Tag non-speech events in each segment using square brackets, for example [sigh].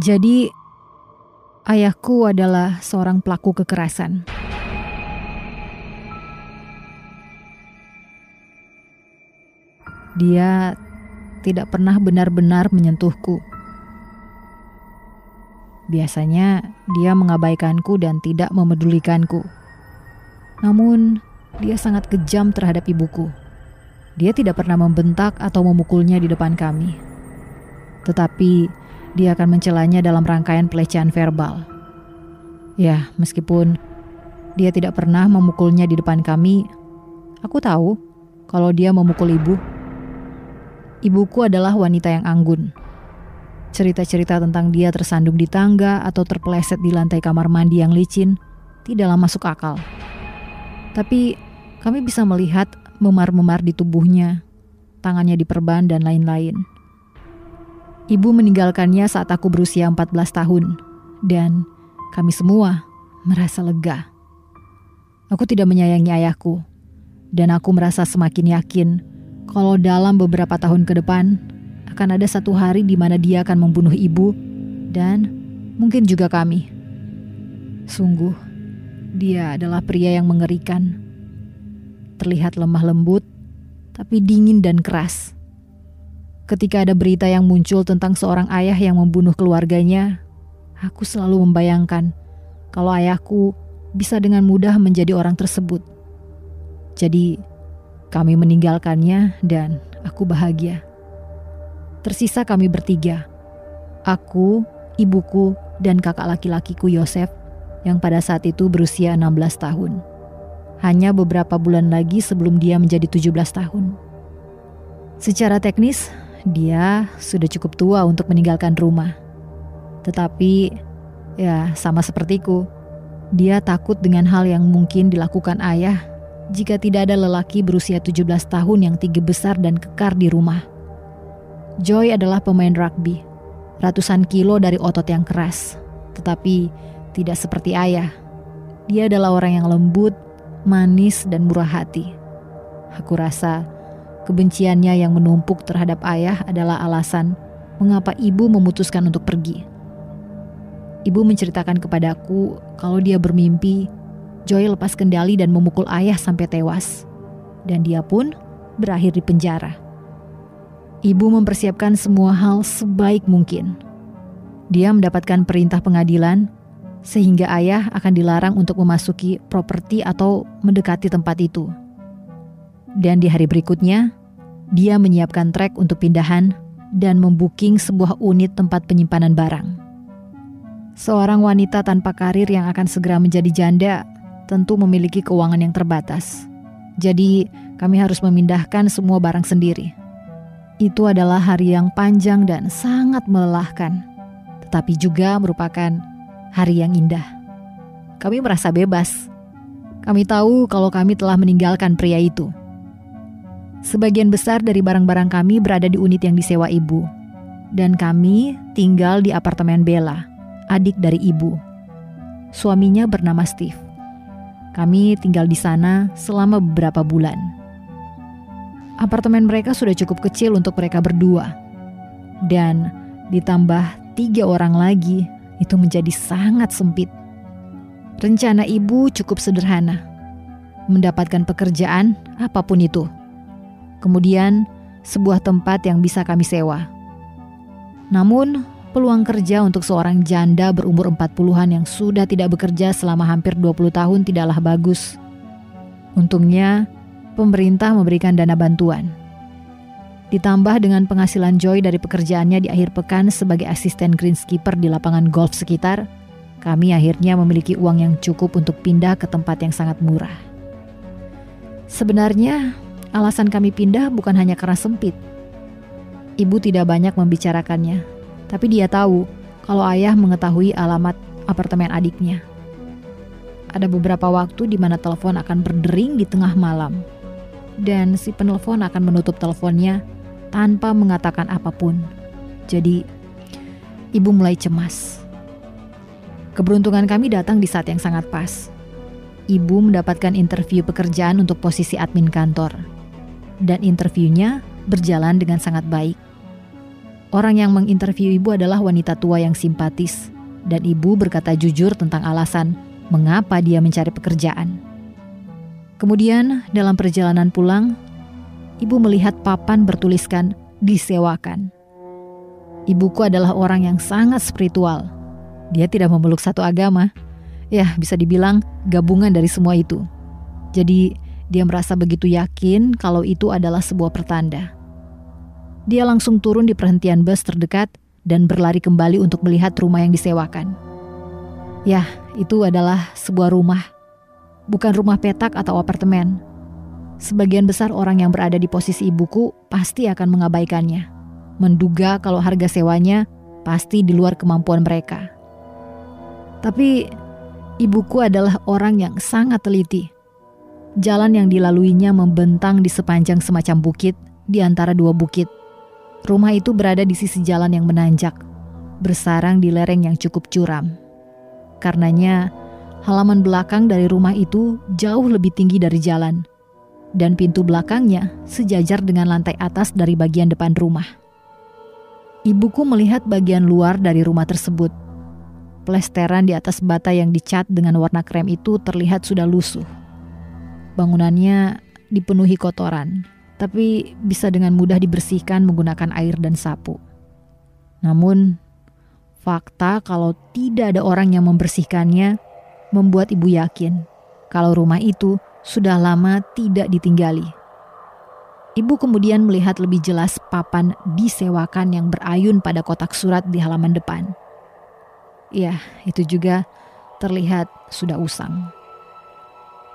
Jadi, ayahku adalah seorang pelaku kekerasan. Dia tidak pernah benar-benar menyentuhku. Biasanya dia mengabaikanku dan tidak memedulikanku. Namun, dia sangat kejam terhadap ibuku. Dia tidak pernah membentak atau memukulnya di depan kami. Tetapi, dia akan mencelanya dalam rangkaian pelecehan verbal. Ya, meskipun dia tidak pernah memukulnya di depan kami, aku tahu kalau dia memukul ibu. Ibuku adalah wanita yang anggun, Cerita-cerita tentang dia tersandung di tangga atau terpeleset di lantai kamar mandi yang licin tidaklah masuk akal. Tapi kami bisa melihat memar-memar di tubuhnya, tangannya diperban dan lain-lain. Ibu meninggalkannya saat aku berusia 14 tahun dan kami semua merasa lega. Aku tidak menyayangi ayahku dan aku merasa semakin yakin kalau dalam beberapa tahun ke depan akan ada satu hari di mana dia akan membunuh ibu dan mungkin juga kami. Sungguh, dia adalah pria yang mengerikan. Terlihat lemah lembut, tapi dingin dan keras. Ketika ada berita yang muncul tentang seorang ayah yang membunuh keluarganya, aku selalu membayangkan kalau ayahku bisa dengan mudah menjadi orang tersebut. Jadi, kami meninggalkannya, dan aku bahagia. Tersisa kami bertiga. Aku, ibuku, dan kakak laki-lakiku Yosef yang pada saat itu berusia 16 tahun. Hanya beberapa bulan lagi sebelum dia menjadi 17 tahun. Secara teknis, dia sudah cukup tua untuk meninggalkan rumah. Tetapi, ya sama sepertiku, dia takut dengan hal yang mungkin dilakukan ayah jika tidak ada lelaki berusia 17 tahun yang tinggi besar dan kekar di rumah. Joy adalah pemain rugby, ratusan kilo dari otot yang keras, tetapi tidak seperti ayah. Dia adalah orang yang lembut, manis, dan murah hati. Aku rasa kebenciannya yang menumpuk terhadap ayah adalah alasan mengapa ibu memutuskan untuk pergi. Ibu menceritakan kepadaku kalau dia bermimpi Joy lepas kendali dan memukul ayah sampai tewas. Dan dia pun berakhir di penjara. Ibu mempersiapkan semua hal sebaik mungkin. Dia mendapatkan perintah pengadilan sehingga ayah akan dilarang untuk memasuki properti atau mendekati tempat itu. Dan di hari berikutnya, dia menyiapkan trek untuk pindahan dan membuking sebuah unit tempat penyimpanan barang. Seorang wanita tanpa karir yang akan segera menjadi janda tentu memiliki keuangan yang terbatas. Jadi, kami harus memindahkan semua barang sendiri. Itu adalah hari yang panjang dan sangat melelahkan, tetapi juga merupakan hari yang indah. Kami merasa bebas. Kami tahu kalau kami telah meninggalkan pria itu. Sebagian besar dari barang-barang kami berada di unit yang disewa ibu, dan kami tinggal di apartemen Bella, adik dari ibu. Suaminya bernama Steve. Kami tinggal di sana selama beberapa bulan. Apartemen mereka sudah cukup kecil untuk mereka berdua. Dan ditambah tiga orang lagi, itu menjadi sangat sempit. Rencana ibu cukup sederhana. Mendapatkan pekerjaan apa pun itu. Kemudian sebuah tempat yang bisa kami sewa. Namun, peluang kerja untuk seorang janda berumur 40-an yang sudah tidak bekerja selama hampir 20 tahun tidaklah bagus. Untungnya, pemerintah memberikan dana bantuan. Ditambah dengan penghasilan Joy dari pekerjaannya di akhir pekan sebagai asisten greenskeeper di lapangan golf sekitar, kami akhirnya memiliki uang yang cukup untuk pindah ke tempat yang sangat murah. Sebenarnya, alasan kami pindah bukan hanya karena sempit. Ibu tidak banyak membicarakannya, tapi dia tahu kalau ayah mengetahui alamat apartemen adiknya. Ada beberapa waktu di mana telepon akan berdering di tengah malam dan si penelpon akan menutup teleponnya tanpa mengatakan apa pun. Jadi, ibu mulai cemas. Keberuntungan kami datang di saat yang sangat pas. Ibu mendapatkan interview pekerjaan untuk posisi admin kantor. Dan interviewnya berjalan dengan sangat baik. Orang yang menginterview ibu adalah wanita tua yang simpatis, dan ibu berkata jujur tentang alasan mengapa dia mencari pekerjaan. Kemudian, dalam perjalanan pulang, ibu melihat papan bertuliskan "disewakan". Ibuku adalah orang yang sangat spiritual. Dia tidak memeluk satu agama. Ya, bisa dibilang gabungan dari semua itu. Jadi, dia merasa begitu yakin kalau itu adalah sebuah pertanda. Dia langsung turun di perhentian bus terdekat dan berlari kembali untuk melihat rumah yang disewakan. Ya, itu adalah sebuah rumah, bukan rumah petak atau apartemen. Sebagian besar orang yang berada di posisi ibuku pasti akan mengabaikannya, menduga kalau harga sewanya pasti di luar kemampuan mereka. Tapi ibuku adalah orang yang sangat teliti. Jalan yang dilaluinya membentang di sepanjang semacam bukit di antara dua bukit Rumah itu berada di sisi jalan yang menanjak, bersarang di lereng yang cukup curam. Karenanya, halaman belakang dari rumah itu jauh lebih tinggi dari jalan, dan pintu belakangnya sejajar dengan lantai atas dari bagian depan rumah. Ibuku melihat bagian luar dari rumah tersebut. Plesteran di atas bata yang dicat dengan warna krem itu terlihat sudah lusuh. Bangunannya dipenuhi kotoran, tapi bisa dengan mudah dibersihkan menggunakan air dan sapu. Namun, fakta kalau tidak ada orang yang membersihkannya membuat ibu yakin kalau rumah itu sudah lama tidak ditinggali. Ibu kemudian melihat lebih jelas papan disewakan yang berayun pada kotak surat di halaman depan. Ya, itu juga terlihat sudah usang.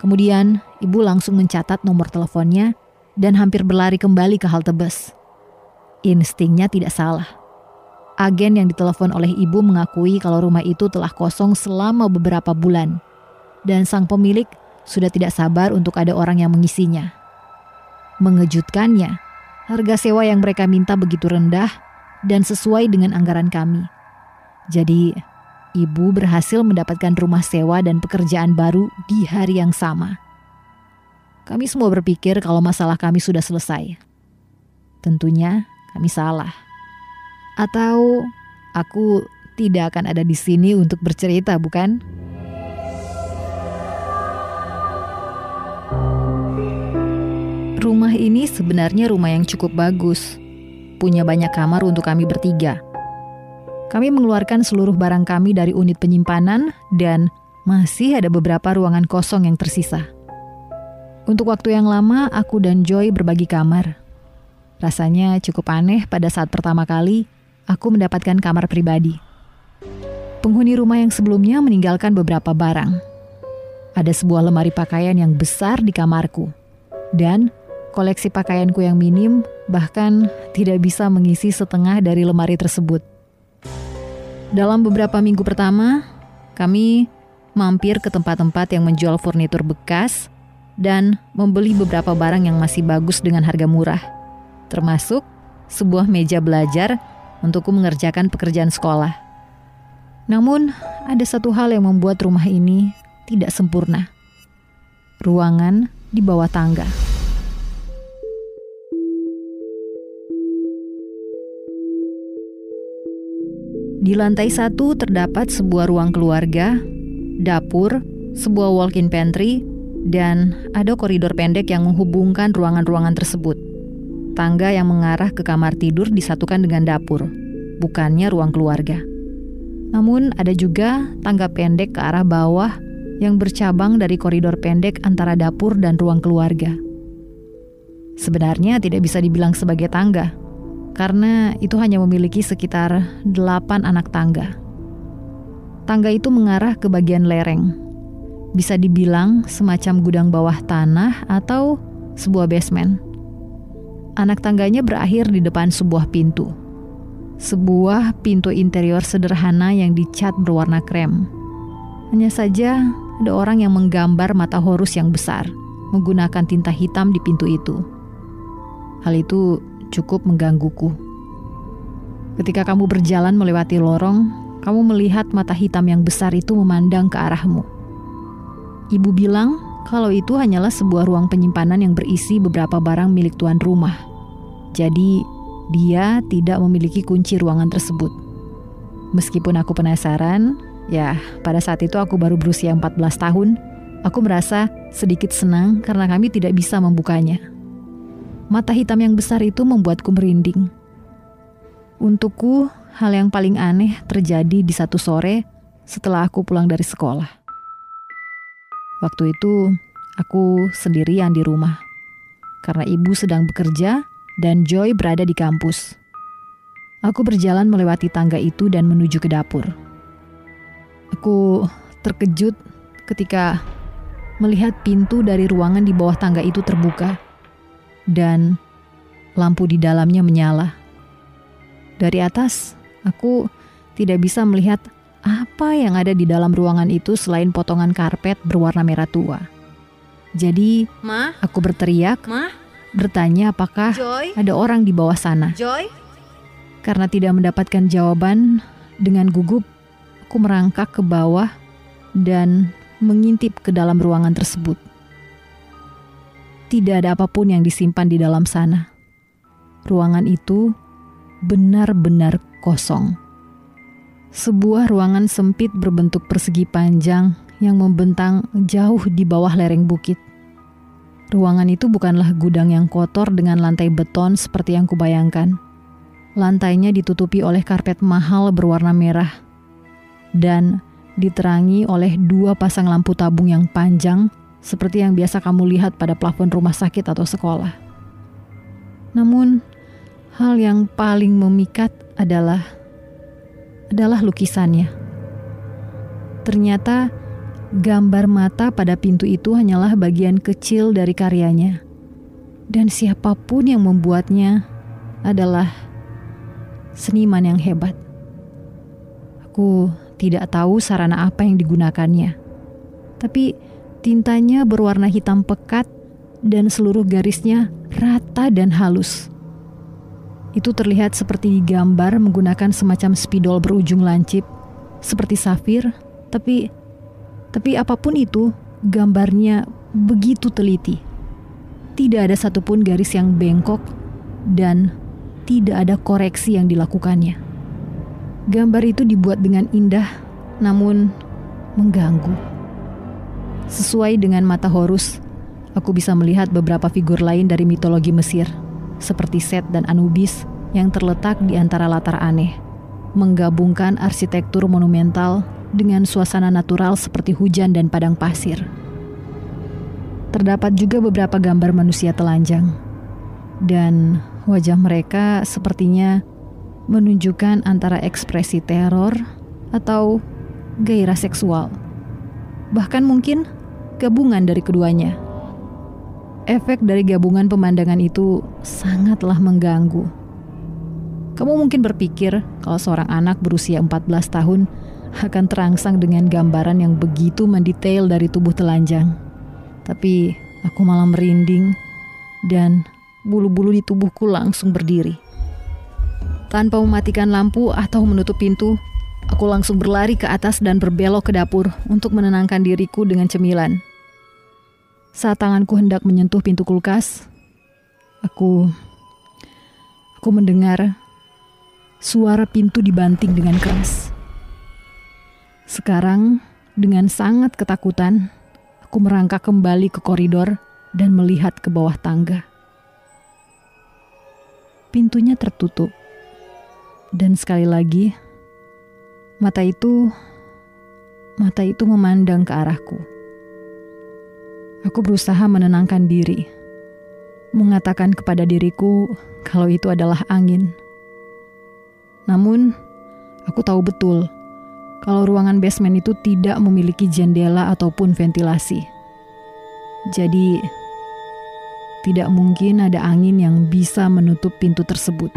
Kemudian, ibu langsung mencatat nomor teleponnya dan hampir berlari kembali ke halte bus. Instingnya tidak salah. Agen yang ditelepon oleh ibu mengakui kalau rumah itu telah kosong selama beberapa bulan, dan sang pemilik sudah tidak sabar untuk ada orang yang mengisinya. Mengejutkannya, harga sewa yang mereka minta begitu rendah dan sesuai dengan anggaran kami. Jadi, ibu berhasil mendapatkan rumah sewa dan pekerjaan baru di hari yang sama. Kami semua berpikir kalau masalah kami sudah selesai. Tentunya kami salah. Atau aku tidak akan ada di sini untuk bercerita, bukan? Rumah ini sebenarnya rumah yang cukup bagus. Punya banyak kamar untuk kami bertiga. Kami mengeluarkan seluruh barang kami dari unit penyimpanan dan masih ada beberapa ruangan kosong yang tersisa. Untuk waktu yang lama, aku dan Joy berbagi kamar. Rasanya cukup aneh pada saat pertama kali aku mendapatkan kamar pribadi. Penghuni rumah yang sebelumnya meninggalkan beberapa barang. Ada sebuah lemari pakaian yang besar di kamarku, dan koleksi pakaianku yang minim bahkan tidak bisa mengisi setengah dari lemari tersebut. Dalam beberapa minggu pertama, kami mampir ke tempat-tempat yang menjual furnitur bekas dan membeli beberapa barang yang masih bagus dengan harga murah, termasuk sebuah meja belajar untukku mengerjakan pekerjaan sekolah. Namun, ada satu hal yang membuat rumah ini tidak sempurna. Ruangan di bawah tangga. Di lantai satu terdapat sebuah ruang keluarga, dapur, sebuah walk-in pantry, dan ada koridor pendek yang menghubungkan ruangan-ruangan tersebut. Tangga yang mengarah ke kamar tidur disatukan dengan dapur, bukannya ruang keluarga. Namun ada juga tangga pendek ke arah bawah yang bercabang dari koridor pendek antara dapur dan ruang keluarga. Sebenarnya tidak bisa dibilang sebagai tangga, karena itu hanya memiliki sekitar delapan anak tangga. Tangga itu mengarah ke bagian lereng, bisa dibilang semacam gudang bawah tanah atau sebuah basement. Anak tangganya berakhir di depan sebuah pintu. Sebuah pintu interior sederhana yang dicat berwarna krem. Hanya saja ada orang yang menggambar mata horus yang besar menggunakan tinta hitam di pintu itu. Hal itu cukup menggangguku. Ketika kamu berjalan melewati lorong, kamu melihat mata hitam yang besar itu memandang ke arahmu. Ibu bilang kalau itu hanyalah sebuah ruang penyimpanan yang berisi beberapa barang milik tuan rumah. Jadi, dia tidak memiliki kunci ruangan tersebut. Meskipun aku penasaran, ya pada saat itu aku baru berusia 14 tahun, aku merasa sedikit senang karena kami tidak bisa membukanya. Mata hitam yang besar itu membuatku merinding. Untukku, hal yang paling aneh terjadi di satu sore setelah aku pulang dari sekolah. Waktu itu, aku sendirian di rumah karena ibu sedang bekerja dan Joy berada di kampus. Aku berjalan melewati tangga itu dan menuju ke dapur. Aku terkejut ketika melihat pintu dari ruangan di bawah tangga itu terbuka dan lampu di dalamnya menyala. Dari atas, aku tidak bisa melihat apa yang ada di dalam ruangan itu selain potongan karpet berwarna merah tua. Jadi, Ma? aku berteriak, Ma? bertanya apakah Joy? ada orang di bawah sana. Joy? Karena tidak mendapatkan jawaban, dengan gugup aku merangkak ke bawah dan mengintip ke dalam ruangan tersebut. Tidak ada apa pun yang disimpan di dalam sana. Ruangan itu benar-benar kosong. Sebuah ruangan sempit berbentuk persegi panjang yang membentang jauh di bawah lereng bukit. Ruangan itu bukanlah gudang yang kotor dengan lantai beton seperti yang kubayangkan. Lantainya ditutupi oleh karpet mahal berwarna merah dan diterangi oleh dua pasang lampu tabung yang panjang seperti yang biasa kamu lihat pada plafon rumah sakit atau sekolah. Namun, hal yang paling memikat adalah adalah lukisannya. Ternyata Gambar mata pada pintu itu hanyalah bagian kecil dari karyanya, dan siapa pun yang membuatnya adalah seniman yang hebat. Aku tidak tahu sarana apa yang digunakannya, tapi tintanya berwarna hitam pekat dan seluruh garisnya rata dan halus. Itu terlihat seperti digambar menggunakan semacam spidol berujung lancip, seperti safir, tapi tapi apa pun itu, gambarnya begitu teliti. Tidak ada satupun garis yang bengkok dan tidak ada koreksi yang dilakukannya. Gambar itu dibuat dengan indah namun mengganggu. Sesuai dengan mata Horus, aku bisa melihat beberapa figur lain dari mitologi Mesir, seperti Set dan Anubis yang terletak di antara latar aneh, menggabungkan arsitektur monumental dengan suasana natural seperti hujan dan padang pasir. Terdapat juga beberapa gambar manusia telanjang, dan wajah mereka sepertinya menunjukkan antara ekspresi teror atau gairah seksual, bahkan mungkin gabungan dari keduanya. Efek dari gabungan pemandangan itu sangatlah mengganggu. Kamu mungkin berpikir kalau seorang anak berusia 14 tahun akan terangsang dengan gambaran yang begitu mendetail dari tubuh telanjang. Tapi aku malah merinding dan bulu-bulu di tubuhku langsung berdiri. Tanpa mematikan lampu atau menutup pintu, aku langsung berlari ke atas dan berbelok ke dapur untuk menenangkan diriku dengan cemilan. Saat tanganku hendak menyentuh pintu kulkas, aku aku mendengar suara pintu dibanting dengan keras. Sekarang, dengan sangat ketakutan, aku merangkak kembali ke koridor dan melihat ke bawah tangga. Pintunya tertutup, dan sekali lagi mata itu mata itu memandang ke arahku. Aku berusaha menenangkan diri, mengatakan kepada diriku kalau itu adalah angin. Namun, aku tahu betul kalau ruangan basement itu tidak memiliki jendela ataupun ventilasi. Jadi, tidak mungkin ada angin yang bisa menutup pintu tersebut.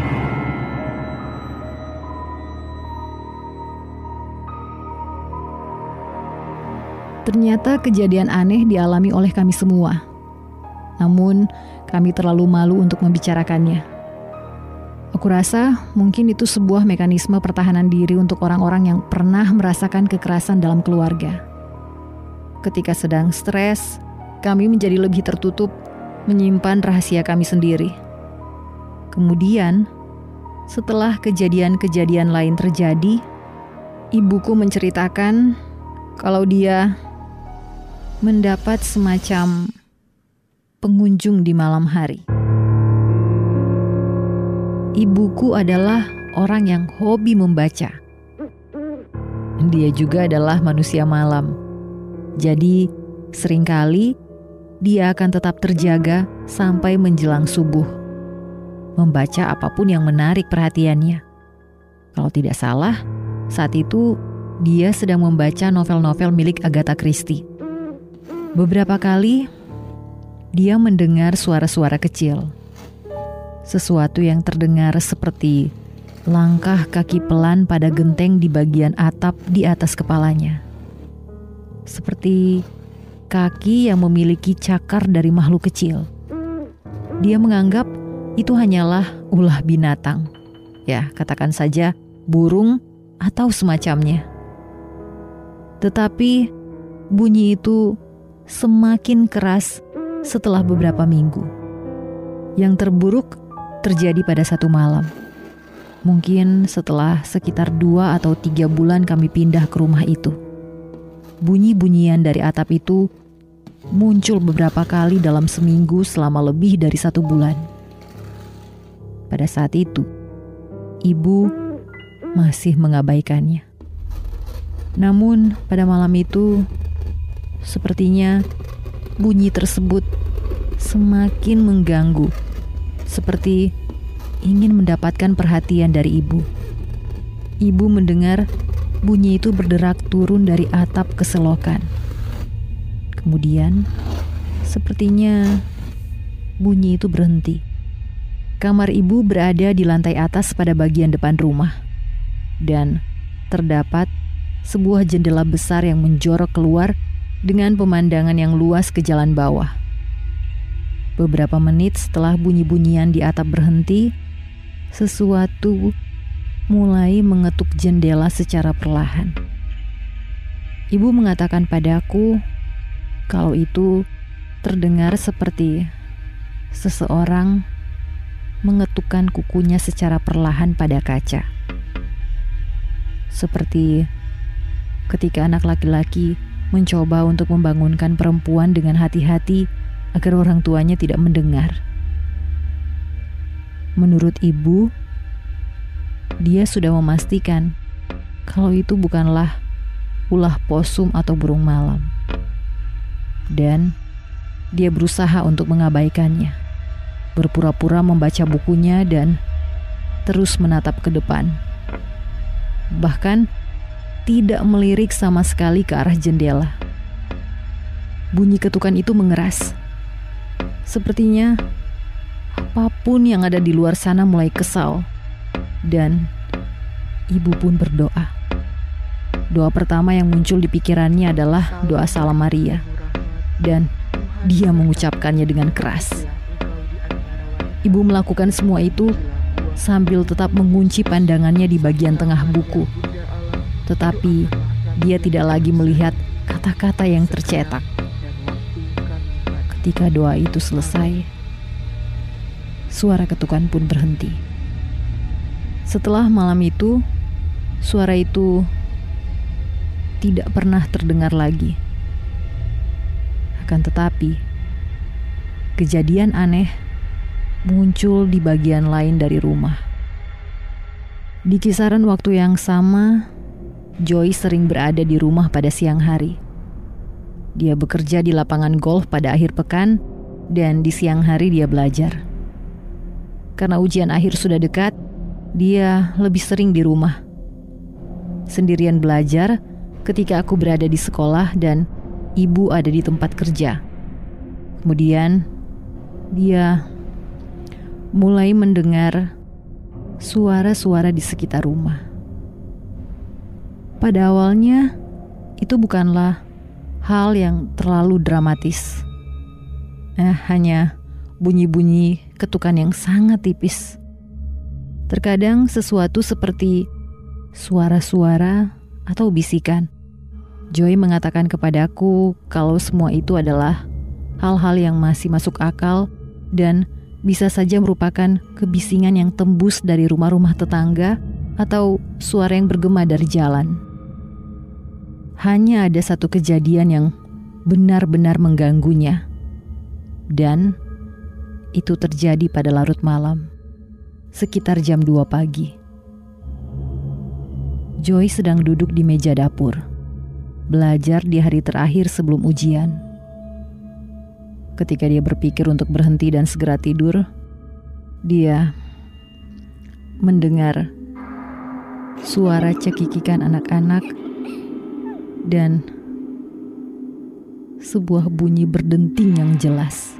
Ternyata kejadian aneh dialami oleh kami semua. Namun, kami terlalu malu untuk membicarakannya. Aku rasa mungkin itu sebuah mekanisme pertahanan diri untuk orang-orang yang pernah merasakan kekerasan dalam keluarga. Ketika sedang stres, kami menjadi lebih tertutup, menyimpan rahasia kami sendiri. Kemudian, setelah kejadian-kejadian lain terjadi, ibuku menceritakan kalau dia mendapat semacam pengunjung di malam hari. Ibuku adalah orang yang hobi membaca. Dia juga adalah manusia malam. Jadi, sering kali dia akan tetap terjaga sampai menjelang subuh membaca apa pun yang menarik perhatiannya. Kalau tidak salah, saat itu dia sedang membaca novel-novel milik Agatha Christie. Beberapa kali dia mendengar suara-suara kecil. Sesuatu yang terdengar seperti langkah kaki pelan pada genteng di bagian atap di atas kepalanya. Seperti kaki yang memiliki cakar dari makhluk kecil. Dia menganggap itu hanyalah ulah binatang. Ya, katakan saja burung atau semacamnya. Tetapi bunyi itu semakin keras setelah beberapa minggu. Yang terburuk terjadi pada satu malam. Mungkin setelah sekitar dua atau tiga bulan kami pindah ke rumah itu. Bunyi-bunyian dari atap itu muncul beberapa kali dalam seminggu selama lebih dari satu bulan. Pada saat itu, ibu masih mengabaikannya. Namun, pada malam itu, sepertinya bunyi tersebut semakin mengganggu, seperti ingin mendapatkan perhatian dari ibu. Ibu mendengar bunyi itu berderak turun dari atap keselokan. Kemudian, sepertinya bunyi itu berhenti. Kamar ibu berada di lantai atas pada bagian depan rumah, dan terdapat sebuah jendela besar yang menjorok keluar dengan pemandangan yang luas ke jalan bawah. Beberapa menit setelah bunyi-bunyian di atap berhenti, sesuatu mulai mengetuk jendela secara perlahan. Ibu mengatakan padaku kalau itu terdengar seperti seseorang mengetukkan kukunya secara perlahan pada kaca. Seperti ketika anak laki-laki mencoba untuk membangunkan perempuan dengan hati-hati agar orang tuanya tidak mendengar. Menurut ibu, dia sudah memastikan kalau itu bukanlah ulah posum atau burung malam. Dan dia berusaha untuk mengabaikannya berpura-pura membaca bukunya dan terus menatap ke depan. Bahkan tidak melirik sama sekali ke arah jendela. Bunyi ketukan itu mengeras. Sepertinya apa pun yang ada di luar sana mulai kesal. Dan ibu pun berdoa. Doa pertama yang muncul di pikirannya adalah doa salam Maria. Dan dia mengucapkannya dengan keras. Ibu melakukan semua itu sambil tetap mengunci pandangannya di bagian tengah buku. Tetapi dia tidak lagi melihat kata-kata yang tercetak. Ketika doa itu selesai, suara ketukan pun berhenti. Setelah malam itu, suara itu tidak pernah terdengar lagi. Akan tetapi, kejadian aneh muncul di bagian lain dari rumah. Di kisaran waktu yang sama, Joy sering berada di rumah pada siang hari. Dia bekerja di lapangan golf pada akhir pekan, dan di siang hari dia belajar. Karena ujian akhir sudah dekat, dia lebih sering di rumah. Sendirian belajar ketika aku berada di sekolah dan ibu ada di tempat kerja. Kemudian, dia mulai mendengar suara-suara di sekitar rumah. Pada awalnya, itu bukanlah hal yang terlalu dramatis. Eh, hanya bunyi-bunyi ketukan yang sangat tipis. Terkadang sesuatu seperti suara-suara atau bisikan. Joy mengatakan kepadaku kalau semua itu adalah hal-hal yang masih masuk akal dan bisa saja merupakan kebisingan yang tembus dari rumah-rumah tetangga atau suara yang bergema dari jalan. Hanya ada satu kejadian yang benar-benar mengganggunya, dan itu terjadi pada larut malam, sekitar jam 2 pagi. Joy sedang duduk di meja dapur, belajar di hari terakhir sebelum ujian Ketika dia berpikir untuk berhenti dan segera tidur, dia mendengar suara cekikikan anak-anak dan sebuah bunyi berdenting yang jelas.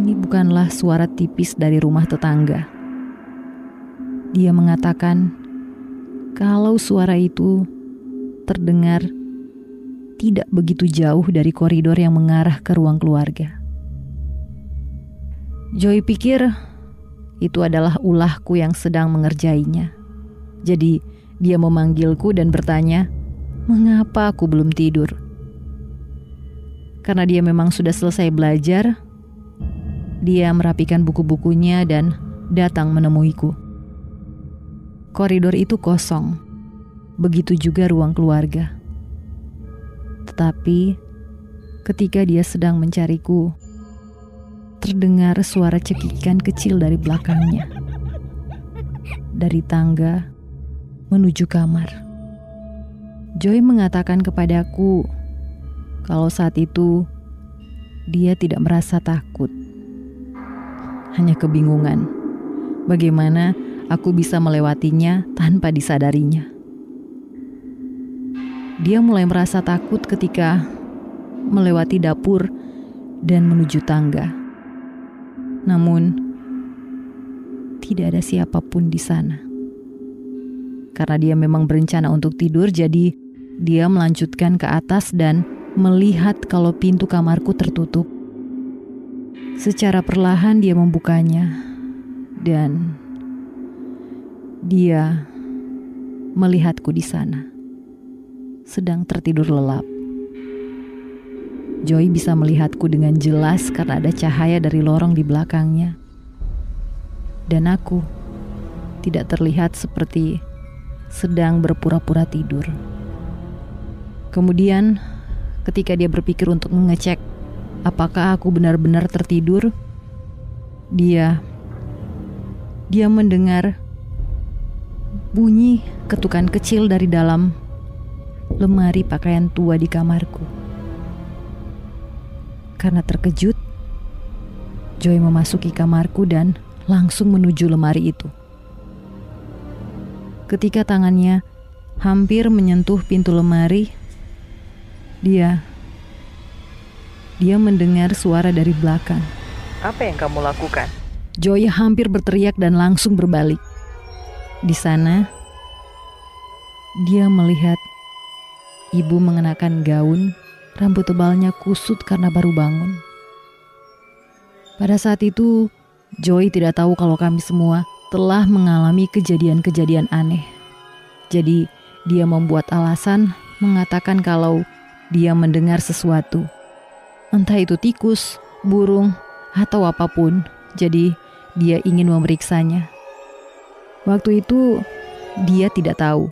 Ini bukanlah suara tipis dari rumah tetangga. Dia mengatakan kalau suara itu terdengar tidak begitu jauh dari koridor yang mengarah ke ruang keluarga. Joy pikir itu adalah ulahku yang sedang mengerjainya. Jadi dia memanggilku dan bertanya, "Mengapa aku belum tidur?" Karena dia memang sudah selesai belajar, dia merapikan buku-bukunya dan datang menemuiku. Koridor itu kosong, begitu juga ruang keluarga. Tetapi ketika dia sedang mencariku, terdengar suara cekikan kecil dari belakangnya. Dari tangga menuju kamar. Joy mengatakan kepadaku kalau saat itu dia tidak merasa takut. Hanya kebingungan bagaimana aku bisa melewatinya tanpa disadarinya. Dia mulai merasa takut ketika melewati dapur dan menuju tangga. Namun, tidak ada siapa pun di sana. Karena dia memang berencana untuk tidur, jadi dia melanjutkan ke atas dan melihat kalau pintu kamarku tertutup. Secara perlahan dia membukanya dan dia melihatku di sana sedang tertidur lelap. Joy bisa melihatku dengan jelas karena ada cahaya dari lorong di belakangnya. Dan aku tidak terlihat seperti sedang berpura-pura tidur. Kemudian, ketika dia berpikir untuk mengecek apakah aku benar-benar tertidur, dia dia mendengar bunyi ketukan kecil dari dalam lemari pakaian tua di kamarku. Karena terkejut, Joy memasuki kamarku dan langsung menuju lemari itu. Ketika tangannya hampir menyentuh pintu lemari, dia dia mendengar suara dari belakang. Apa yang kamu lakukan? Joy hampir berteriak dan langsung berbalik. Di sana, dia melihat Ibu mengenakan gaun, rambut tebalnya kusut karena baru bangun. Pada saat itu, Joy tidak tahu kalau kami semua telah mengalami kejadian-kejadian aneh. Jadi, dia membuat alasan mengatakan kalau dia mendengar sesuatu. Entah itu tikus, burung, atau apa pun. Jadi, dia ingin memeriksanya. Waktu itu, dia tidak tahu.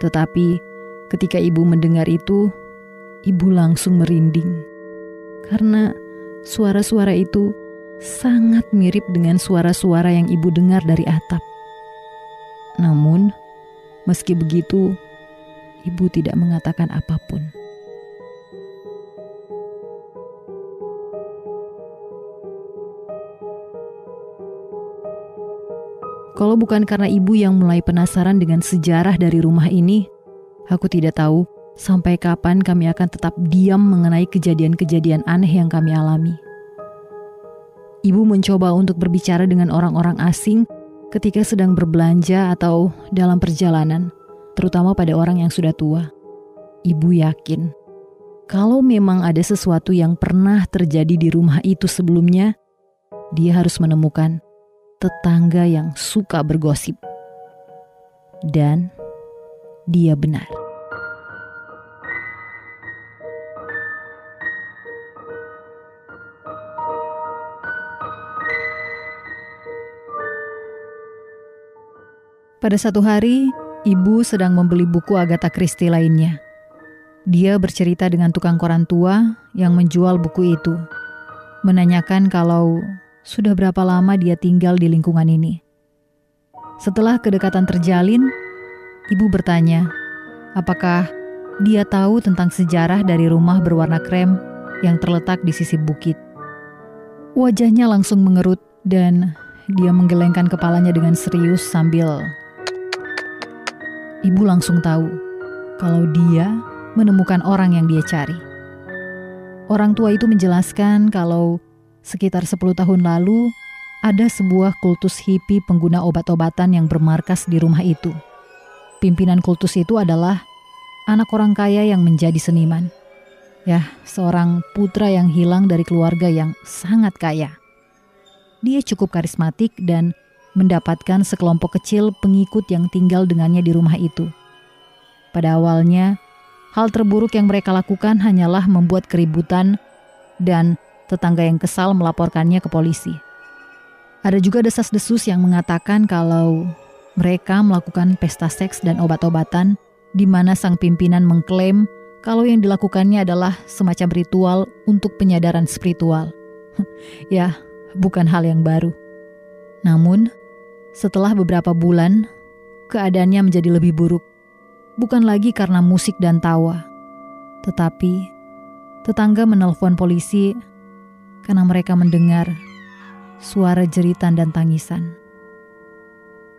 Tetapi Ketika ibu mendengar itu, ibu langsung merinding karena suara-suara itu sangat mirip dengan suara-suara yang ibu dengar dari atap. Namun, meski begitu, ibu tidak mengatakan apa pun. Kalau bukan karena ibu yang mulai penasaran dengan sejarah dari rumah ini, Aku tidak tahu sampai kapan kami akan tetap diam mengenai kejadian-kejadian aneh yang kami alami. Ibu mencoba untuk berbicara dengan orang-orang asing ketika sedang berbelanja atau dalam perjalanan, terutama pada orang yang sudah tua. Ibu yakin kalau memang ada sesuatu yang pernah terjadi di rumah itu sebelumnya, dia harus menemukan tetangga yang suka bergosip. Dan dia benar. Pada satu hari, ibu sedang membeli buku Agatha Christie lainnya. Dia bercerita dengan tukang koran tua yang menjual buku itu, menanyakan kalau sudah berapa lama dia tinggal di lingkungan ini. Setelah kedekatan terjalin, ibu bertanya, apakah dia tahu tentang sejarah dari rumah berwarna krem yang terletak di sisi bukit. Wajahnya langsung mengerut dan dia menggelengkan kepalanya dengan serius sambil Ibu langsung tahu kalau dia menemukan orang yang dia cari. Orang tua itu menjelaskan kalau sekitar 10 tahun lalu ada sebuah kultus hippie pengguna obat-obatan yang bermarkas di rumah itu. Pimpinan kultus itu adalah anak orang kaya yang menjadi seniman. Ya, seorang putra yang hilang dari keluarga yang sangat kaya. Dia cukup karismatik dan mendapatkan sekelompok kecil pengikut yang tinggal dengannya di rumah itu. Pada awalnya, hal terburuk yang mereka lakukan hanyalah membuat keributan dan tetangga yang kesal melaporkannya ke polisi. Ada juga desas-desus yang mengatakan kalau mereka melakukan pesta seks dan obat-obatan di mana sang pimpinan mengklaim kalau yang dilakukannya adalah semacam ritual untuk penyadaran spiritual. [laughs] ya, bukan hal yang baru. Namun, setelah beberapa bulan, keadaannya menjadi lebih buruk. Bukan lagi karena musik dan tawa, tetapi tetangga menelpon polisi karena mereka mendengar suara jeritan dan tangisan.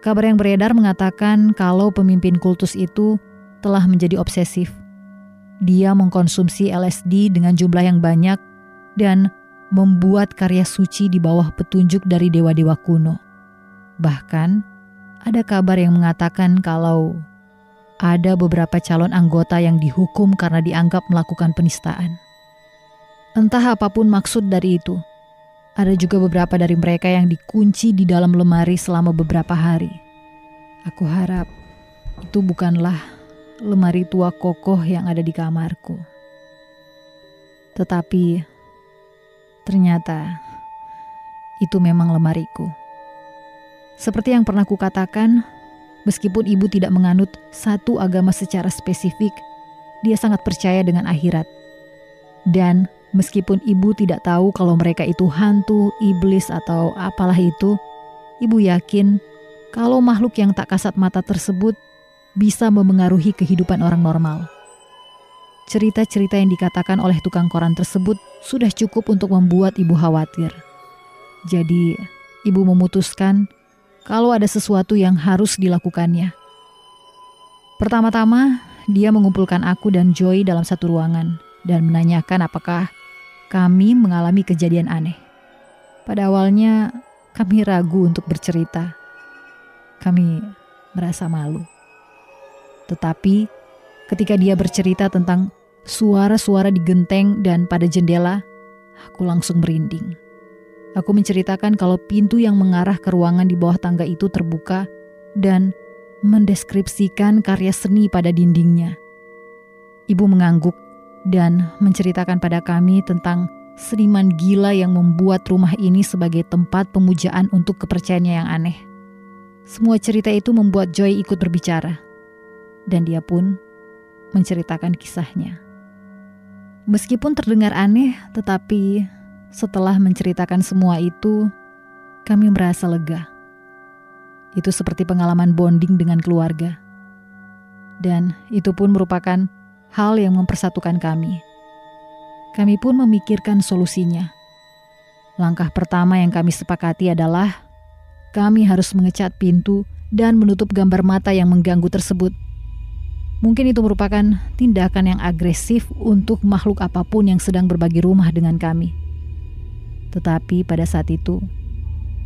Kabar yang beredar mengatakan kalau pemimpin kultus itu telah menjadi obsesif. Dia mengkonsumsi LSD dengan jumlah yang banyak dan membuat karya suci di bawah petunjuk dari dewa-dewa kuno. Bahkan, ada kabar yang mengatakan kalau ada beberapa calon anggota yang dihukum karena dianggap melakukan penistaan. Entah apa pun maksud dari itu, ada juga beberapa dari mereka yang dikunci di dalam lemari selama beberapa hari. Aku harap itu bukanlah lemari tua kokoh yang ada di kamarku. Tetapi ternyata itu memang lemariku. Seperti yang pernah kukatakan, meskipun ibu tidak menganut satu agama secara spesifik, dia sangat percaya dengan akhirat. Dan meskipun ibu tidak tahu kalau mereka itu hantu, iblis, atau apalah itu, ibu yakin kalau makhluk yang tak kasat mata tersebut bisa memengaruhi kehidupan orang normal. Cerita-cerita yang dikatakan oleh tukang koran tersebut sudah cukup untuk membuat ibu khawatir. Jadi, ibu memutuskan kalau ada sesuatu yang harus dilakukannya. Pertama-tama, dia mengumpulkan aku dan Joy dalam satu ruangan dan menanyakan apakah kami mengalami kejadian aneh. Pada awalnya, kami ragu untuk bercerita. Kami merasa malu. Tetapi, ketika dia bercerita tentang suara-suara di genteng dan pada jendela, aku langsung merinding. Aku menceritakan kalau pintu yang mengarah ke ruangan di bawah tangga itu terbuka dan mendeskripsikan karya seni pada dindingnya. Ibu mengangguk dan menceritakan pada kami tentang seniman gila yang membuat rumah ini sebagai tempat pemujaan untuk kepercayaannya yang aneh. Semua cerita itu membuat Joy ikut berbicara, dan dia pun menceritakan kisahnya. Meskipun terdengar aneh, tetapi setelah menceritakan semua itu, kami merasa lega. Itu seperti pengalaman bonding dengan keluarga. Dan itu pun merupakan hal yang mempersatukan kami. Kami pun memikirkan solusinya. Langkah pertama yang kami sepakati adalah kami harus mengecat pintu dan menutup gambar mata yang mengganggu tersebut. Mungkin itu merupakan tindakan yang agresif untuk makhluk apa pun yang sedang berbagi rumah dengan kami. Tetapi pada saat itu,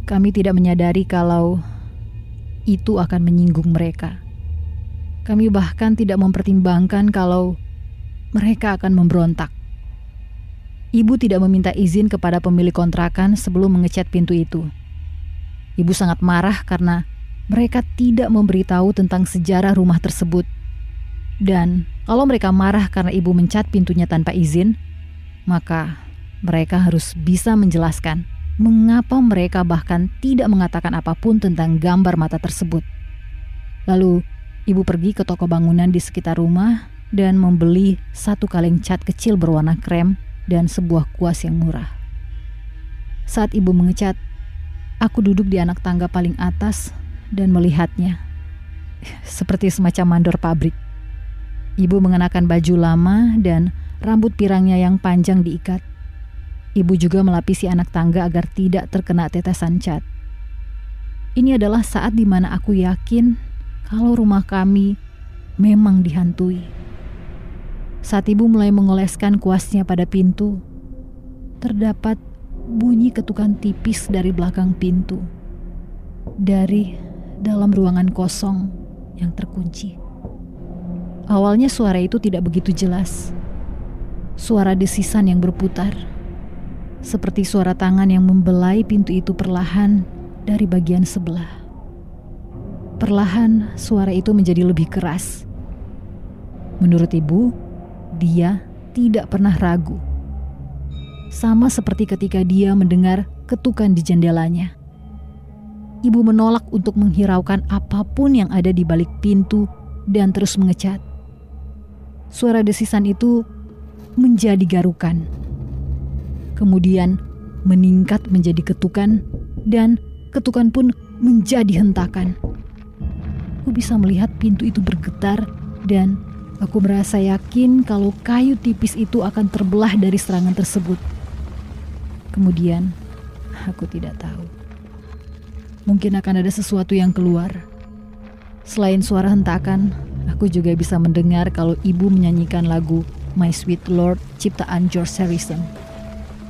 kami tidak menyadari kalau itu akan menyinggung mereka. Kami bahkan tidak mempertimbangkan kalau mereka akan memberontak. Ibu tidak meminta izin kepada pemilik kontrakan sebelum mengecat pintu itu. Ibu sangat marah karena mereka tidak memberitahu tentang sejarah rumah tersebut. Dan kalau mereka marah karena ibu mencat pintunya tanpa izin, maka mereka harus bisa menjelaskan mengapa mereka bahkan tidak mengatakan apa pun tentang gambar mata tersebut. Lalu ibu pergi ke toko bangunan di sekitar rumah dan membeli satu kaleng cat kecil berwarna krem dan sebuah kuas yang murah. Saat ibu mengecat, aku duduk di anak tangga paling atas dan melihatnya. [laughs] Seperti semacam mandor pabrik. Ibu mengenakan baju lama dan rambut pirangnya yang panjang diikat. Ibu juga melapisi anak tangga agar tidak terkena tetesan cat. Ini adalah saat di mana aku yakin kalau rumah kami memang dihantui. Saat ibu mulai mengoleskan kuasnya pada pintu, terdapat bunyi ketukan tipis dari belakang pintu. Dari dalam ruangan kosong yang terkunci. Awalnya suara itu tidak begitu jelas. Suara desisan yang berputar seperti suara tangan yang membelai pintu itu perlahan dari bagian sebelah. Perlahan, suara itu menjadi lebih keras. Menurut ibu, dia tidak pernah ragu. Sama seperti ketika dia mendengar ketukan di jendelanya. Ibu menolak untuk menghiraukan apa pun yang ada di balik pintu dan terus mengecat. Suara desisan itu menjadi garukan kemudian meningkat menjadi ketukan, dan ketukan pun menjadi hentakan. Aku bisa melihat pintu itu bergetar, dan aku merasa yakin kalau kayu tipis itu akan terbelah dari serangan tersebut. Kemudian, aku tidak tahu. Mungkin akan ada sesuatu yang keluar. Selain suara hentakan, aku juga bisa mendengar kalau ibu menyanyikan lagu My Sweet Lord ciptaan George Harrison.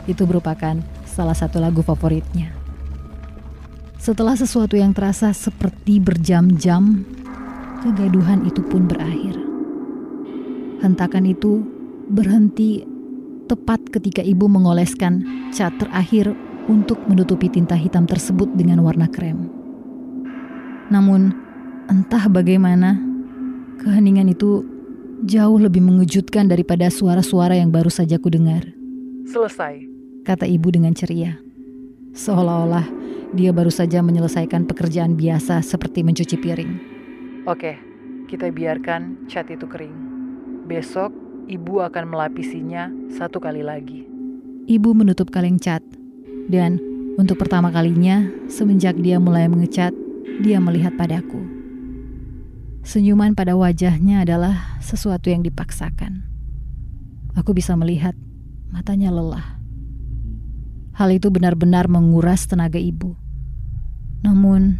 Itu merupakan salah satu lagu favoritnya. Setelah sesuatu yang terasa seperti berjam-jam, kegaduhan itu pun berakhir. Hentakan itu berhenti tepat ketika ibu mengoleskan cat terakhir untuk menutupi tinta hitam tersebut dengan warna krem. Namun, entah bagaimana, keheningan itu jauh lebih mengejutkan daripada suara-suara yang baru saja ku dengar. Selesai kata ibu dengan ceria. Seolah-olah dia baru saja menyelesaikan pekerjaan biasa seperti mencuci piring. Oke, kita biarkan cat itu kering. Besok ibu akan melapisinya satu kali lagi. Ibu menutup kaleng cat, dan untuk pertama kalinya semenjak dia mulai mengecat, dia melihat padaku. Senyuman pada wajahnya adalah sesuatu yang dipaksakan. Aku bisa melihat matanya lelah. Hal itu benar-benar menguras tenaga ibu. Namun,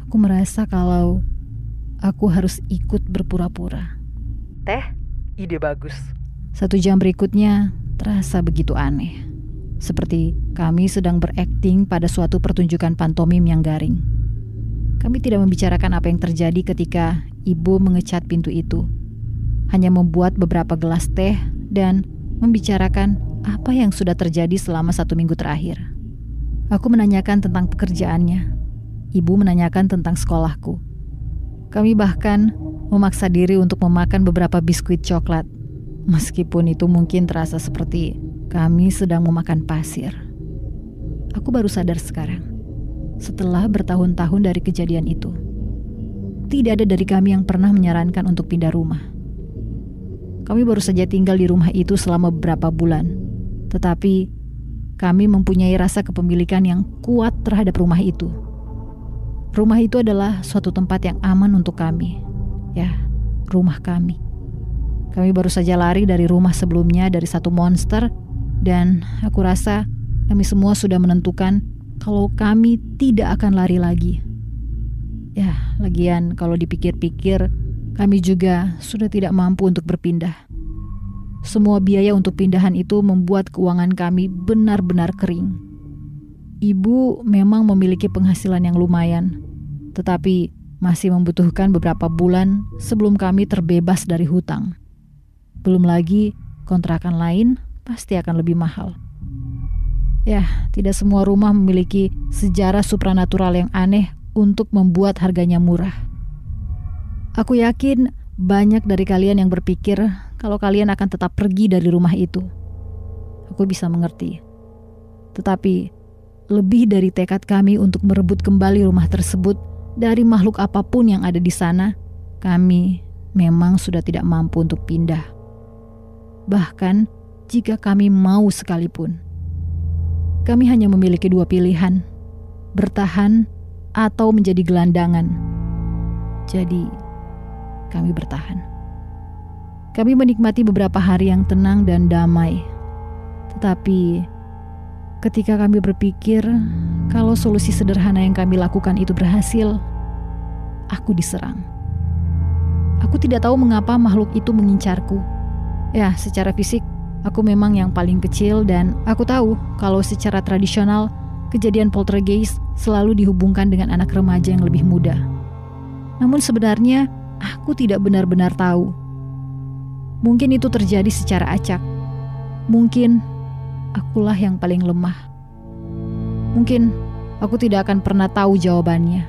aku merasa kalau aku harus ikut berpura-pura. Teh, ide bagus. Satu jam berikutnya terasa begitu aneh. Seperti kami sedang berakting pada suatu pertunjukan pantomim yang garing. Kami tidak membicarakan apa yang terjadi ketika ibu mengecat pintu itu. Hanya membuat beberapa gelas teh dan membicarakan apa yang sudah terjadi selama satu minggu terakhir. Aku menanyakan tentang pekerjaannya. Ibu menanyakan tentang sekolahku. Kami bahkan memaksa diri untuk memakan beberapa biskuit coklat. Meskipun itu mungkin terasa seperti kami sedang memakan pasir. Aku baru sadar sekarang, setelah bertahun-tahun dari kejadian itu. Tidak ada dari kami yang pernah menyarankan untuk pindah rumah. Kami baru saja tinggal di rumah itu selama beberapa bulan tetapi kami mempunyai rasa kepemilikan yang kuat terhadap rumah itu. Rumah itu adalah suatu tempat yang aman untuk kami. Ya, rumah kami. Kami baru saja lari dari rumah sebelumnya dari satu monster dan aku rasa kami semua sudah menentukan kalau kami tidak akan lari lagi. Ya, lagian kalau dipikir-pikir, kami juga sudah tidak mampu untuk berpindah. Semua biaya untuk pindahan itu membuat keuangan kami benar-benar kering. Ibu memang memiliki penghasilan yang lumayan, tetapi masih membutuhkan beberapa bulan sebelum kami terbebas dari hutang. Belum lagi kontrakan lain pasti akan lebih mahal. Ya, tidak semua rumah memiliki sejarah supranatural yang aneh untuk membuat harganya murah. Aku yakin banyak dari kalian yang berpikir kalau kalian akan tetap pergi dari rumah itu. Aku bisa mengerti. Tetapi lebih dari tekad kami untuk merebut kembali rumah tersebut dari makhluk apa pun yang ada di sana, kami memang sudah tidak mampu untuk pindah. Bahkan jika kami mau sekalipun, kami hanya memiliki dua pilihan: bertahan atau menjadi gelandangan. Jadi, kami bertahan. Kami menikmati beberapa hari yang tenang dan damai, tetapi ketika kami berpikir kalau solusi sederhana yang kami lakukan itu berhasil, aku diserang. Aku tidak tahu mengapa makhluk itu mengincarku. Ya, secara fisik, aku memang yang paling kecil dan aku tahu kalau secara tradisional, kejadian poltergeist selalu dihubungkan dengan anak remaja yang lebih muda. Namun sebenarnya, aku tidak benar-benar tahu. Mungkin itu terjadi secara acak. Mungkin akulah yang paling lemah. Mungkin aku tidak akan pernah tahu jawabannya.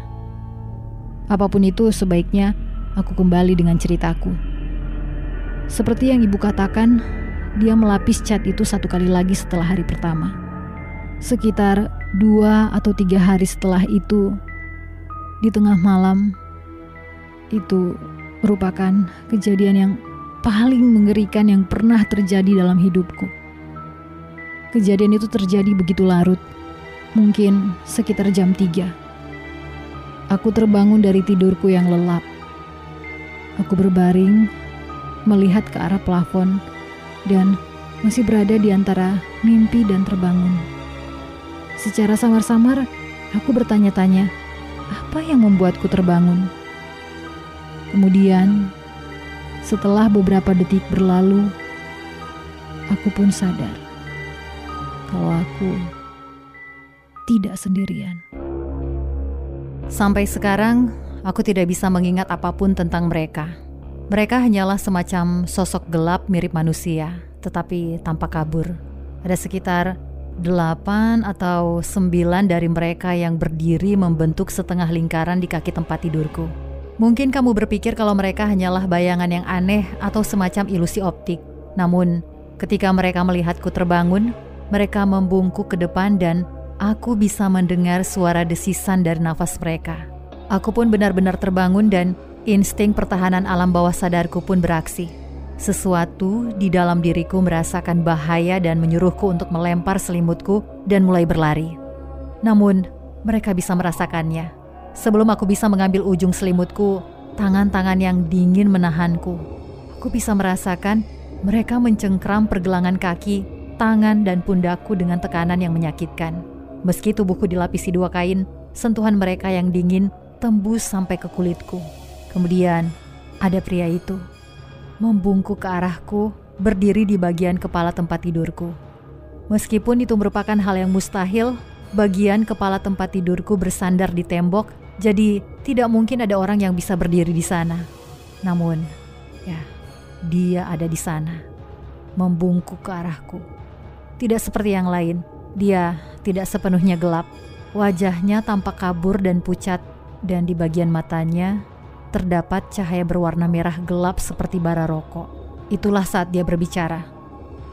Apa pun itu, sebaiknya aku kembali dengan ceritaku. Seperti yang ibu katakan, dia melapis cat itu satu kali lagi setelah hari pertama. Sekitar dua atau tiga hari setelah itu, di tengah malam, itu merupakan kejadian yang paling mengerikan yang pernah terjadi dalam hidupku. Kejadian itu terjadi begitu larut, mungkin sekitar jam 3. Aku terbangun dari tidurku yang lelap. Aku berbaring, melihat ke arah plafon, dan masih berada di antara mimpi dan terbangun. Secara samar-samar, aku bertanya-tanya, apa yang membuatku terbangun? Kemudian, setelah beberapa detik berlalu, aku pun sadar kalau aku tidak sendirian. Sampai sekarang, aku tidak bisa mengingat apa pun tentang mereka. Mereka hanyalah semacam sosok gelap mirip manusia, tetapi tanpa kabur. Ada sekitar delapan atau sembilan dari mereka yang berdiri membentuk setengah lingkaran di kaki tempat tidurku. Mungkin kamu berpikir kalau mereka hanyalah bayangan yang aneh atau semacam ilusi optik. Namun, ketika mereka melihatku terbangun, mereka membungkuk ke depan dan aku bisa mendengar suara desisan dari nafas mereka. Aku pun benar-benar terbangun dan insting pertahanan alam bawah sadarku pun beraksi. Sesuatu di dalam diriku merasakan bahaya dan menyuruhku untuk melempar selimutku dan mulai berlari. Namun, mereka bisa merasakannya. Sebelum aku bisa mengambil ujung selimutku, tangan-tangan yang dingin menahanku. Aku bisa merasakan mereka mencengkram pergelangan kaki, tangan, dan pundakku dengan tekanan yang menyakitkan. Meski tubuhku dilapisi dua kain, sentuhan mereka yang dingin tembus sampai ke kulitku. Kemudian ada pria itu membungkuk ke arahku, berdiri di bagian kepala tempat tidurku. Meskipun itu merupakan hal yang mustahil, bagian kepala tempat tidurku bersandar di tembok, jadi tidak mungkin ada orang yang bisa berdiri di sana. Namun, ya, dia ada di sana, membungkuk ke arahku. Tidak seperti yang lain, dia tidak sepenuhnya gelap. Wajahnya tampak kabur dan pucat, dan di bagian matanya terdapat cahaya berwarna merah gelap seperti bara rokok. Itulah saat dia berbicara.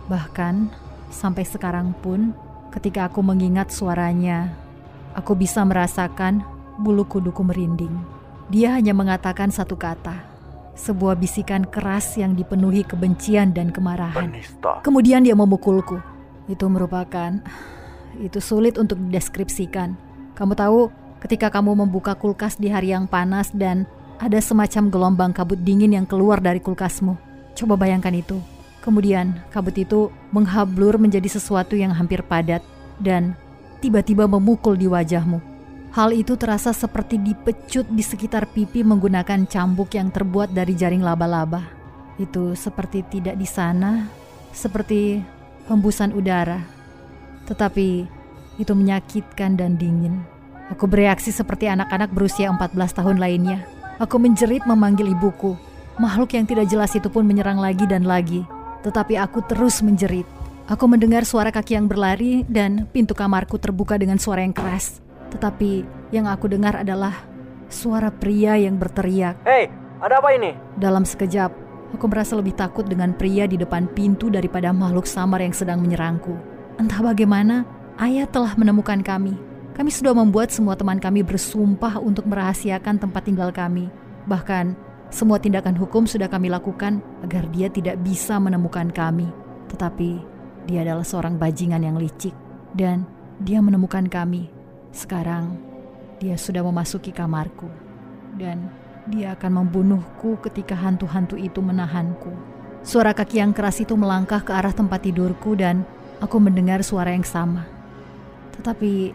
Bahkan sampai sekarang pun, ketika aku mengingat suaranya, aku bisa merasakan bulu kuduku merinding. Dia hanya mengatakan satu kata, sebuah bisikan keras yang dipenuhi kebencian dan kemarahan. Kemudian dia memukulku. Itu merupakan itu sulit untuk dideskripsikan. Kamu tahu, ketika kamu membuka kulkas di hari yang panas dan ada semacam gelombang kabut dingin yang keluar dari kulkasmu. Coba bayangkan itu. Kemudian, kabut itu menghablur menjadi sesuatu yang hampir padat dan tiba-tiba memukul di wajahmu. Hal itu terasa seperti dipecut di sekitar pipi menggunakan cambuk yang terbuat dari jaring laba-laba. Itu seperti tidak di sana, seperti hembusan udara tetapi itu menyakitkan dan dingin. Aku bereaksi seperti anak-anak berusia 14 tahun lainnya. Aku menjerit memanggil ibuku. Makhluk yang tidak jelas itu pun menyerang lagi dan lagi. Tetapi aku terus menjerit. Aku mendengar suara kaki yang berlari dan pintu kamarku terbuka dengan suara yang keras. Tetapi yang aku dengar adalah suara pria yang berteriak. Hei, ada apa ini? Dalam sekejap, aku merasa lebih takut dengan pria di depan pintu daripada makhluk samar yang sedang menyerangku. Entah bagaimana, ayah telah menemukan kami. Kami sudah membuat semua teman kami bersumpah untuk merahasiakan tempat tinggal kami. Bahkan, semua tindakan hukum sudah kami lakukan agar dia tidak bisa menemukan kami. Tetapi, dia adalah seorang bajingan yang licik. Dan dia menemukan kami. Sekarang, dia sudah memasuki kamarku. Dan dia akan membunuhku ketika hantu-hantu itu menahanku. Suara kaki yang keras itu melangkah ke arah tempat tidurku dan aku mendengar suara yang sama. Tetapi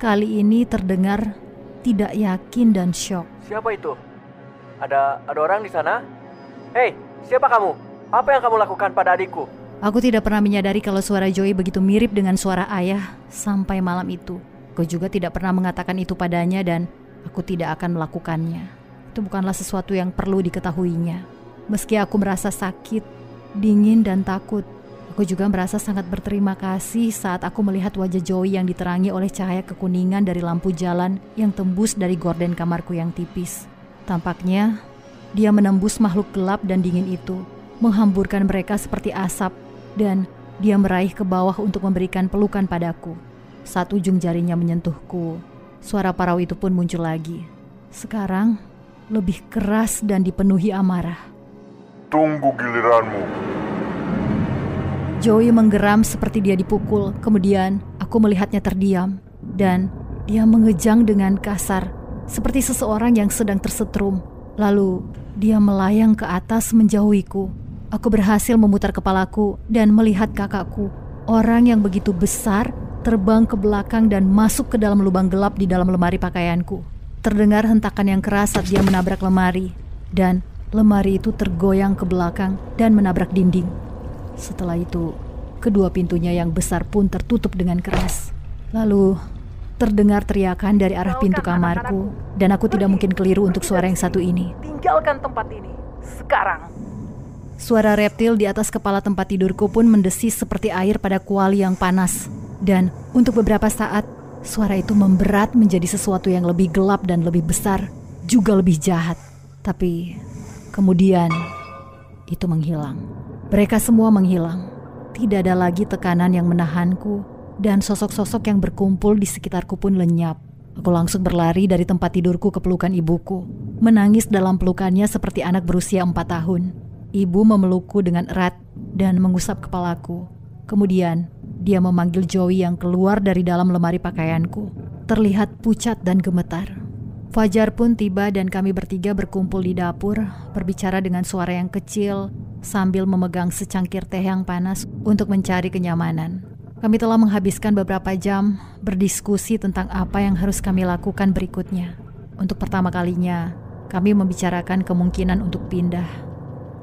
Kali ini terdengar tidak yakin dan shock. Siapa itu? Ada ada orang di sana? Hei, siapa kamu? Apa yang kamu lakukan pada adikku? Aku tidak pernah menyadari kalau suara Joey begitu mirip dengan suara ayah sampai malam itu. Aku juga tidak pernah mengatakan itu padanya dan aku tidak akan melakukannya. Itu bukanlah sesuatu yang perlu diketahuinya. Meski aku merasa sakit, dingin dan takut, Aku juga merasa sangat berterima kasih saat aku melihat wajah Joey yang diterangi oleh cahaya kekuningan dari lampu jalan yang tembus dari gorden kamarku yang tipis. Tampaknya dia menembus makhluk gelap dan dingin itu, menghamburkan mereka seperti asap, dan dia meraih ke bawah untuk memberikan pelukan padaku. Saat ujung jarinya menyentuhku, suara parau itu pun muncul lagi. Sekarang lebih keras dan dipenuhi amarah. Tunggu giliranmu. Joey menggeram seperti dia dipukul. Kemudian aku melihatnya terdiam dan dia mengejang dengan kasar seperti seseorang yang sedang tersetrum. Lalu dia melayang ke atas menjauhiku. Aku berhasil memutar kepalaku dan melihat kakakku, orang yang begitu besar, terbang ke belakang dan masuk ke dalam lubang gelap di dalam lemari pakaianku. Terdengar hentakan yang keras saat dia menabrak lemari, dan lemari itu tergoyang ke belakang dan menabrak dinding. Setelah itu, kedua pintunya yang besar pun tertutup dengan keras. Lalu, terdengar teriakan dari arah pintu kamarku, dan aku tidak mungkin keliru untuk suara yang satu ini. Tinggalkan tempat ini, sekarang. Suara reptil di atas kepala tempat tidurku pun mendesis seperti air pada kuali yang panas. Dan untuk beberapa saat, suara itu memberat menjadi sesuatu yang lebih gelap dan lebih besar, juga lebih jahat. Tapi kemudian itu menghilang. Mereka semua menghilang. Tidak ada lagi tekanan yang menahanku, dan sosok-sosok yang berkumpul di sekitarku pun lenyap. Aku langsung berlari dari tempat tidurku ke pelukan ibuku, menangis dalam pelukannya seperti anak berusia empat tahun. Ibu memelukku dengan erat dan mengusap kepalaku. Kemudian, dia memanggil Joey yang keluar dari dalam lemari pakaianku. Terlihat pucat dan gemetar. Fajar pun tiba dan kami bertiga berkumpul di dapur, berbicara dengan suara yang kecil sambil memegang secangkir teh yang panas untuk mencari kenyamanan. Kami telah menghabiskan beberapa jam berdiskusi tentang apa yang harus kami lakukan berikutnya. Untuk pertama kalinya, kami membicarakan kemungkinan untuk pindah.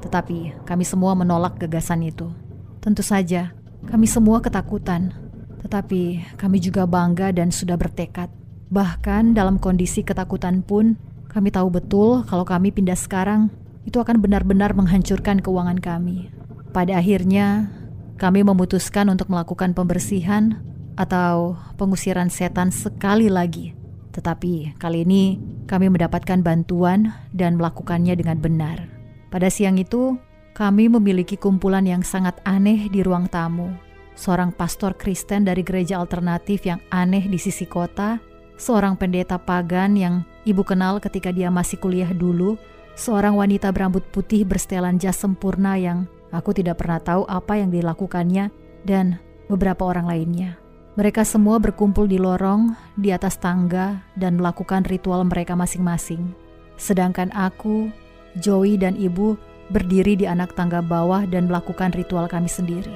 Tetapi kami semua menolak gagasan itu. Tentu saja, kami semua ketakutan. Tetapi kami juga bangga dan sudah bertekad. Bahkan dalam kondisi ketakutan pun, kami tahu betul kalau kami pindah sekarang itu akan benar-benar menghancurkan keuangan kami. Pada akhirnya, kami memutuskan untuk melakukan pembersihan atau pengusiran setan sekali lagi. Tetapi kali ini kami mendapatkan bantuan dan melakukannya dengan benar. Pada siang itu, kami memiliki kumpulan yang sangat aneh di ruang tamu. Seorang pastor Kristen dari gereja alternatif yang aneh di sisi kota, seorang pendeta pagan yang ibu kenal ketika dia masih kuliah dulu, seorang wanita berambut putih bersetelan jas sempurna yang aku tidak pernah tahu apa yang dilakukannya, dan beberapa orang lainnya. Mereka semua berkumpul di lorong, di atas tangga, dan melakukan ritual mereka masing-masing. Sedangkan aku, Joey, dan ibu berdiri di anak tangga bawah dan melakukan ritual kami sendiri.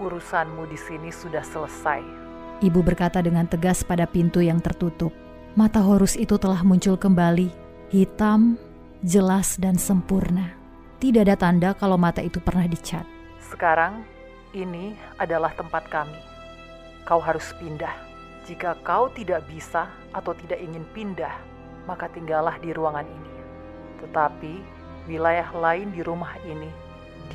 Urusanmu di sini sudah selesai. Ibu berkata dengan tegas pada pintu yang tertutup. Mata Horus itu telah muncul kembali, hitam jelas dan sempurna. Tidak ada tanda kalau mata itu pernah dicat. Sekarang, ini adalah tempat kami. Kau harus pindah. Jika kau tidak bisa atau tidak ingin pindah, maka tinggallah di ruangan ini. Tetapi, wilayah lain di rumah ini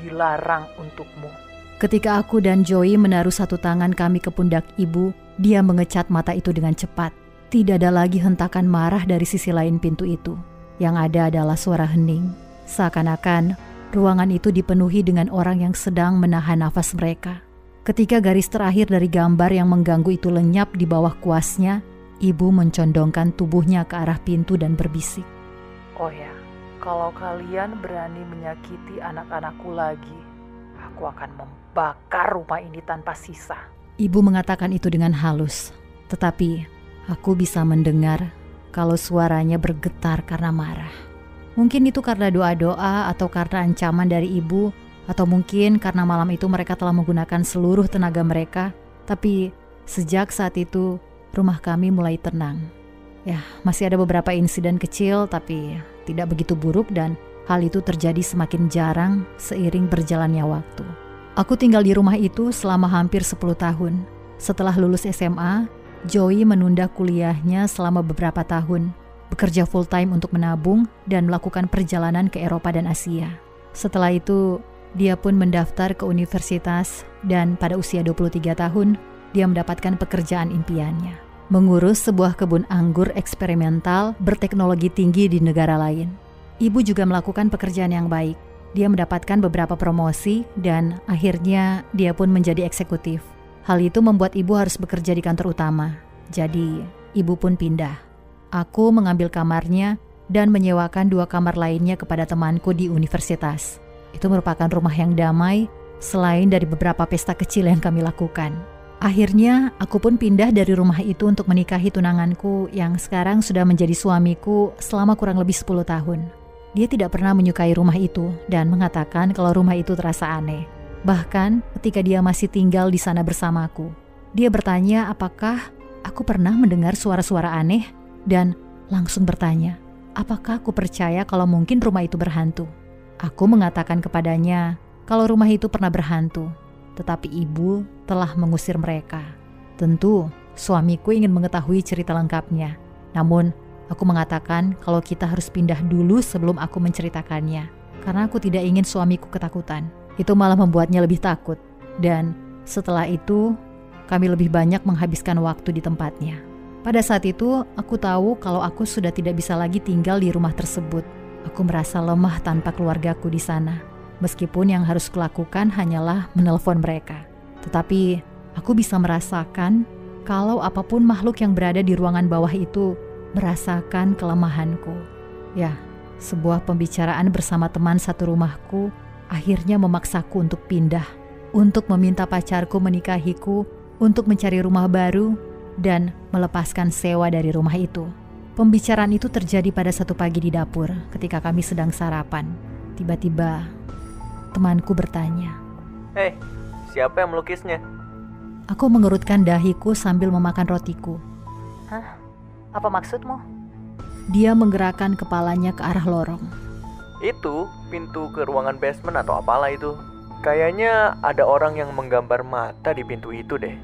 dilarang untukmu. Ketika aku dan Joey menaruh satu tangan kami ke pundak ibu, dia mengecat mata itu dengan cepat. Tidak ada lagi hentakan marah dari sisi lain pintu itu. Yang ada adalah suara hening, seakan-akan ruangan itu dipenuhi dengan orang yang sedang menahan nafas mereka. Ketika garis terakhir dari gambar yang mengganggu itu lenyap di bawah kuasnya, Ibu mencondongkan tubuhnya ke arah pintu dan berbisik. Oh ya, kalau kalian berani menyakiti anak-anakku lagi, aku akan membakar rumah ini tanpa sisa. Ibu mengatakan itu dengan halus, tetapi aku bisa mendengar kalau suaranya bergetar karena marah. Mungkin itu karena doa-doa atau karena ancaman dari ibu, atau mungkin karena malam itu mereka telah menggunakan seluruh tenaga mereka. Tapi sejak saat itu, rumah kami mulai tenang. Ya, masih ada beberapa insiden kecil, tapi tidak begitu buruk dan hal itu terjadi semakin jarang seiring berjalannya waktu. Aku tinggal di rumah itu selama hampir 10 tahun. Setelah lulus SMA, Joey menunda kuliahnya selama beberapa tahun bekerja full time untuk menabung dan melakukan perjalanan ke Eropa dan Asia. Setelah itu, dia pun mendaftar ke universitas dan pada usia 23 tahun, dia mendapatkan pekerjaan impiannya. Mengurus sebuah kebun anggur eksperimental berteknologi tinggi di negara lain. Ibu juga melakukan pekerjaan yang baik. Dia mendapatkan beberapa promosi dan akhirnya dia pun menjadi eksekutif. Hal itu membuat ibu harus bekerja di kantor utama. Jadi, ibu pun pindah. Aku mengambil kamarnya dan menyewakan dua kamar lainnya kepada temanku di universitas. Itu merupakan rumah yang damai selain dari beberapa pesta kecil yang kami lakukan. Akhirnya, aku pun pindah dari rumah itu untuk menikahi tunanganku yang sekarang sudah menjadi suamiku selama kurang lebih 10 tahun. Dia tidak pernah menyukai rumah itu dan mengatakan kalau rumah itu terasa aneh. Bahkan ketika dia masih tinggal di sana bersamaku, dia bertanya apakah aku pernah mendengar suara-suara aneh dan langsung bertanya, apakah aku percaya kalau mungkin rumah itu berhantu? Aku mengatakan kepadanya kalau rumah itu pernah berhantu, tetapi ibu telah mengusir mereka. Tentu, suamiku ingin mengetahui cerita lengkapnya. Namun, aku mengatakan kalau kita harus pindah dulu sebelum aku menceritakannya, karena aku tidak ingin suamiku ketakutan. Itu malah membuatnya lebih takut. Dan setelah itu, kami lebih banyak menghabiskan waktu di tempatnya. Pada saat itu, aku tahu kalau aku sudah tidak bisa lagi tinggal di rumah tersebut. Aku merasa lemah tanpa keluargaku di sana. Meskipun yang harus kulakukan hanyalah menelpon mereka. Tetapi, aku bisa merasakan kalau apa pun makhluk yang berada di ruangan bawah itu merasakan kelemahanku. Ya, sebuah pembicaraan bersama teman satu rumahku akhirnya memaksaku untuk pindah, untuk meminta pacarku menikahiku, untuk mencari rumah baru, dan melepaskan sewa dari rumah itu. Pembicaraan itu terjadi pada satu pagi di dapur ketika kami sedang sarapan. Tiba-tiba temanku bertanya, Hei, siapa yang melukisnya? Aku mengerutkan dahiku sambil memakan rotiku. Hah? Apa maksudmu? Dia menggerakkan kepalanya ke arah lorong. Itu pintu ke ruangan basement atau apalah itu. Kayaknya ada orang yang menggambar mata di pintu itu deh.